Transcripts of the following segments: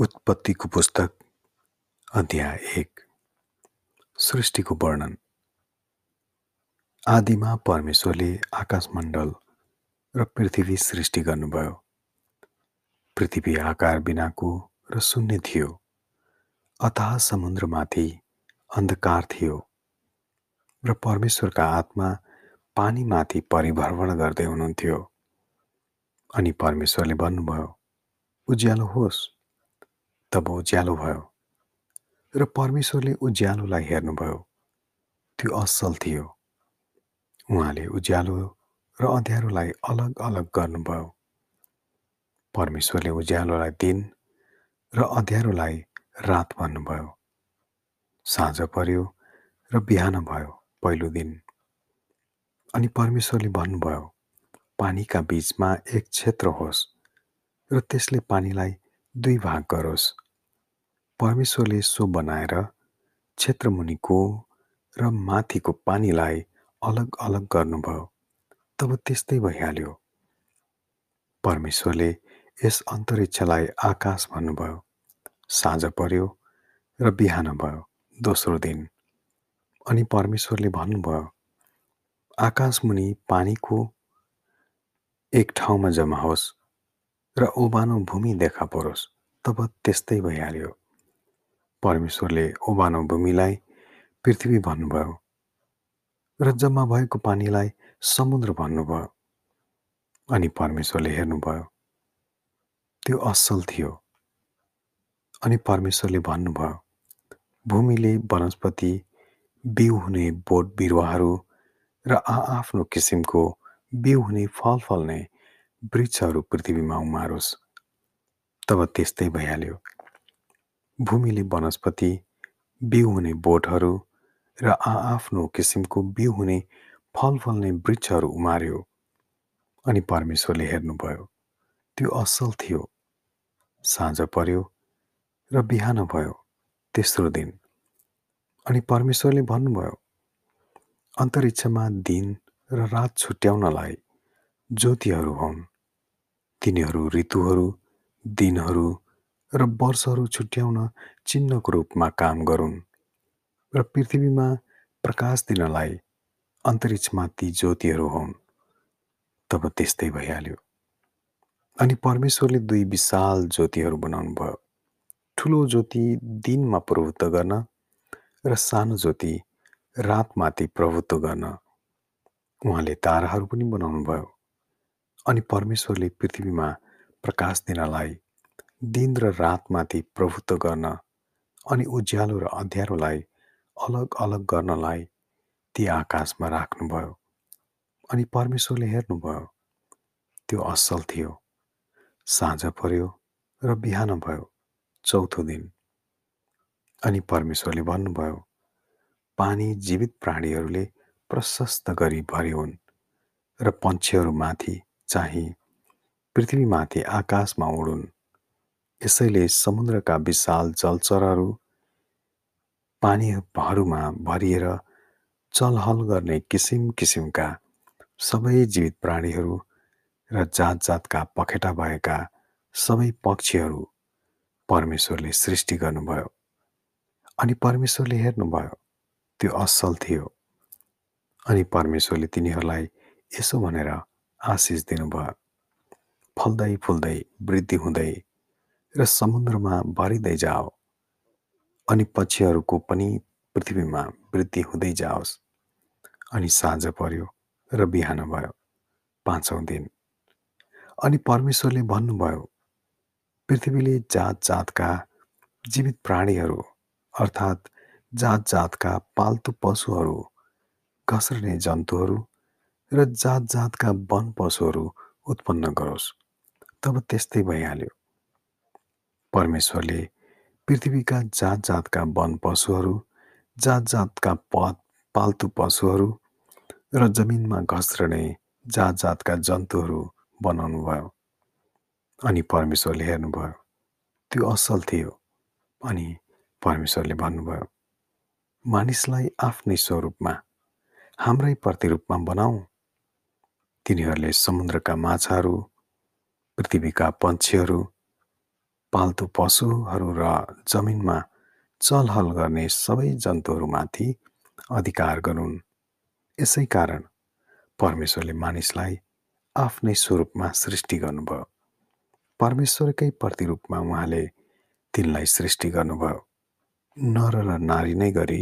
उत्पत्तिको पुस्तक अध्याय एक सृष्टिको वर्णन। आदिमा परमेश्वरले आकाशमण्डल र पृथ्वी सृष्टि गर्नुभयो। पृथ्वी आकार बिनाको र शून्य थियो। अतः समुद्रमाथि अन्धकार थियो र परमेश्वरका आत्मा पानीमाथि परिभ्रमण गर्दै हुनुहुन्थ्यो। अनि परमेश्वरले भन्नुभयो उज्यालो होस्। तब उज्यालो भयो र परमेश्वरले उज्यालोलाई हेर्नुभयो। त्यो असल थियो। उहाँले उज्यालो र अँध्यारोलाई अलग अलग गर्नुभयो। परमेश्वरले उज्यालोलाई दिन र अँध्यारोलाई रात भन्नुभयो। साँझ पर्यो र बिहान भयो पहिलो दिन। अनि परमेश्वरले भन्नुभयो पानीका बिचमा एक क्षेत्र होस् र त्यसले पानीलाई दुई भाग गरोस्। परमेश्वरले सो बनाएर क्षेत्रमुनिको र माथिको पानीलाई अलग अलग गर्नुभयो। तब त्यस्तै भइहाल्यो। परमेश्वरले यस अन्तरिक्षलाई आकाश भन्नुभयो। साँझ पर्यो र बिहान भयो दोस्रो दिन। अनि परमेश्वरले भन्नुभयो आकाशमुनि पानीको एक ठाउँमा जम्मा होस्। र ओबानो भूमि देखा परोस् तब त्यस्तै भइहाल्यो। परमेश्वरले ओबानो भूमिलाई पृथ्वी भन्नुभयो र जम्मा भएको पानीलाई समुद्र भन्नुभयो अनि परमेश्वरले हेर्नुभयो। त्यो असल थियो अनि परमेश्वरले भन्नुभयो भूमिले वनस्पति बिउ हुने बोट बिरुवाहरू र आआफ्नो किसिमको बिउ हुने फल फल्ने वृक्षहरू पृथ्वीमा उमारोस् तब त्यस्तै भइहाल्यो। भूमिले वनस्पति बिउ हुने बोटहरू र आआफ्नो किसिमको बिउ हुने फल फल्ने वृक्षहरू उमार्यो अनि परमेश्वरले हेर्नुभयो। त्यो असल थियो। साँझ पर्यो र बिहान भयो तेस्रो दिन। अनि परमेश्वरले भन्नुभयो अन्तरिक्षमा दिन र रात छुट्याउनलाई ज्योतिहरू हुन्। तिनीहरू ऋतुहरू दिनहरू र वर्षहरू छुट्याउन चिन्हको रूपमा काम गरून् र पृथ्वीमा प्रकाश दिनलाई अन्तरिक्षमा ती ज्योतिहरू हुन्। तब त्यस्तै भइहाल्यो। अनि परमेश्वरले दुई विशाल ज्योतिहरू बनाउनु भयो। ठुलो ज्योति दिनमा प्रभुत्व गर्न र सानो ज्योति रातमाथि प्रभुत्व गर्न। उहाँले ताराहरू पनि बनाउनु भयो। अनि परमेश्वरले पृथ्वीमा प्रकाश दिनलाई दिन र रातमाथि प्रभुत्व गर्न अनि उज्यालो र अँध्यारोलाई अलग अलग गर्नलाई ती आकाशमा राख्नुभयो। अनि परमेश्वरले हेर्नुभयो त्यो असल थियो। साँझ पर्यो र बिहान भयो चौथो दिन। अनि परमेश्वरले भन्नुभयो पानी जीवित प्राणीहरूले प्रशस्त गरी भरि हुन् र पन्छीहरूमाथि चाहिँ पृथ्वीमाथि आकाशमा उडुन्। यसैले समुद्रका विशाल जलचरहरू पानीहरूमा भरिएर चलहल गर्ने किसिम किसिमका सबै जीवित प्राणीहरू र जात जातका पखेटा भएका सबै पक्षीहरू परमेश्वरले सृष्टि गर्नुभयो अनि परमेश्वरले हेर्नुभयो त्यो असल थियो। अनि परमेश्वरले तिनीहरूलाई यसो भनेर आशिष दिनुभयो। फल्दै फुल्दै वृद्धि हुँदै र समुद्रमा भरिँदै जाओ अनि पक्षीहरूको पनि पृथ्वीमा वृद्धि हुँदै जाओस्। अनि साँझ पर्यो र बिहान भयो पाँचौँ दिन। अनि परमेश्वरले भन्नुभयो पृथ्वीले जात जातका जीवित प्राणीहरू अर्थात् जात जातका पाल्तु पशुहरू घस्रने जन्तुहरू र जात जातका वन पशुहरू उत्पन्न गरोस्। तब त्यस्तै भइहाल्यो। परमेश्वरले पृथ्वीका जात जातका वन पशुहरू जात जातका पद पाल्तु पशुहरू र जमिनमा घस्रने जात जातका जन्तुहरू बनाउनु भयो अनि परमेश्वरले हेर्नुभयो त्यो असल थियो अनि परमेश्वरले भन्नुभयो मानिसलाई आफ्नै स्वरूपमा हाम्रै प्रतिरूपमा बनाऊ तिनीहरूले समुद्रका माछाहरू पृथ्वीका पन्छीहरू पाल्तु पशुहरू र जमिनमा चलहल गर्ने सबै जन्तुहरूमाथि अधिकार गरून्। यसै कारण परमेश्वरले मानिसलाई आफ्नै स्वरूपमा सृष्टि गर्नुभयो। परमेश्वरकै प्रतिरूपमा उहाँले तिनलाई सृष्टि गर्नुभयो। नर र नारी नै गरी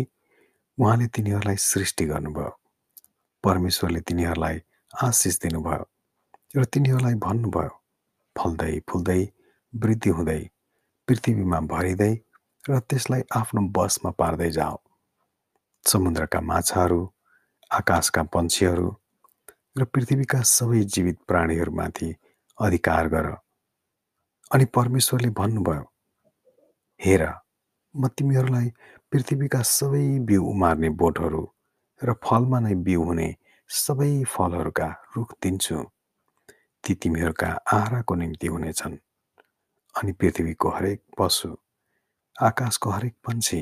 उहाँले तिनीहरूलाई सृष्टि गर्नुभयो। परमेश्वरले तिनीहरूलाई आशिष दिनुभयो। र तिनीहरूलाई भन्नुभयो फल्दै फुल्दै वृद्धि हुँदै पृथ्वीमा भरिँदै र त्यसलाई आफ्नो बसमा पार्दै जाओ। समुद्रका माछाहरू आकाशका पन्छीहरू र पृथ्वीका सबै जीवित प्राणीहरूमाथि अधिकार गर। अनि परमेश्वरले भन्नुभयो हेर म तिमीहरूलाई पृथ्वीका सबै बिउ उमार्ने बोटहरू र फलमा नै बिउ हुने सबै फलहरूका रुख दिन्छु। ती तिमीहरूका आहाराको निम्ति हुनेछन्। अनि पृथ्वीको हरेक पशु आकाशको हरेक पन्छी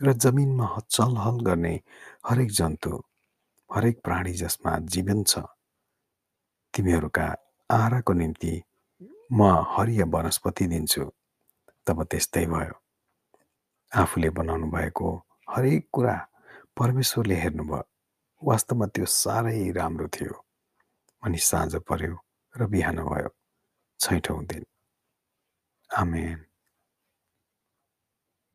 र जमिनमा चलहल गर्ने हरेक जन्तु हरेक प्राणी जसमा जीवन छ तिमीहरूका आहाराको निम्ति म हरिय वनस्पति दिन्छु। तब त्यस्तै भयो। आफूले बनाउनु भएको हरेक कुरा परमेश्वरले हेर्नुभयो। वास्तवमा त्यो साह्रै राम्रो थियो। अनि साँझ पर्यो र बिहान भयो। छैठौँ दिन। आमेन।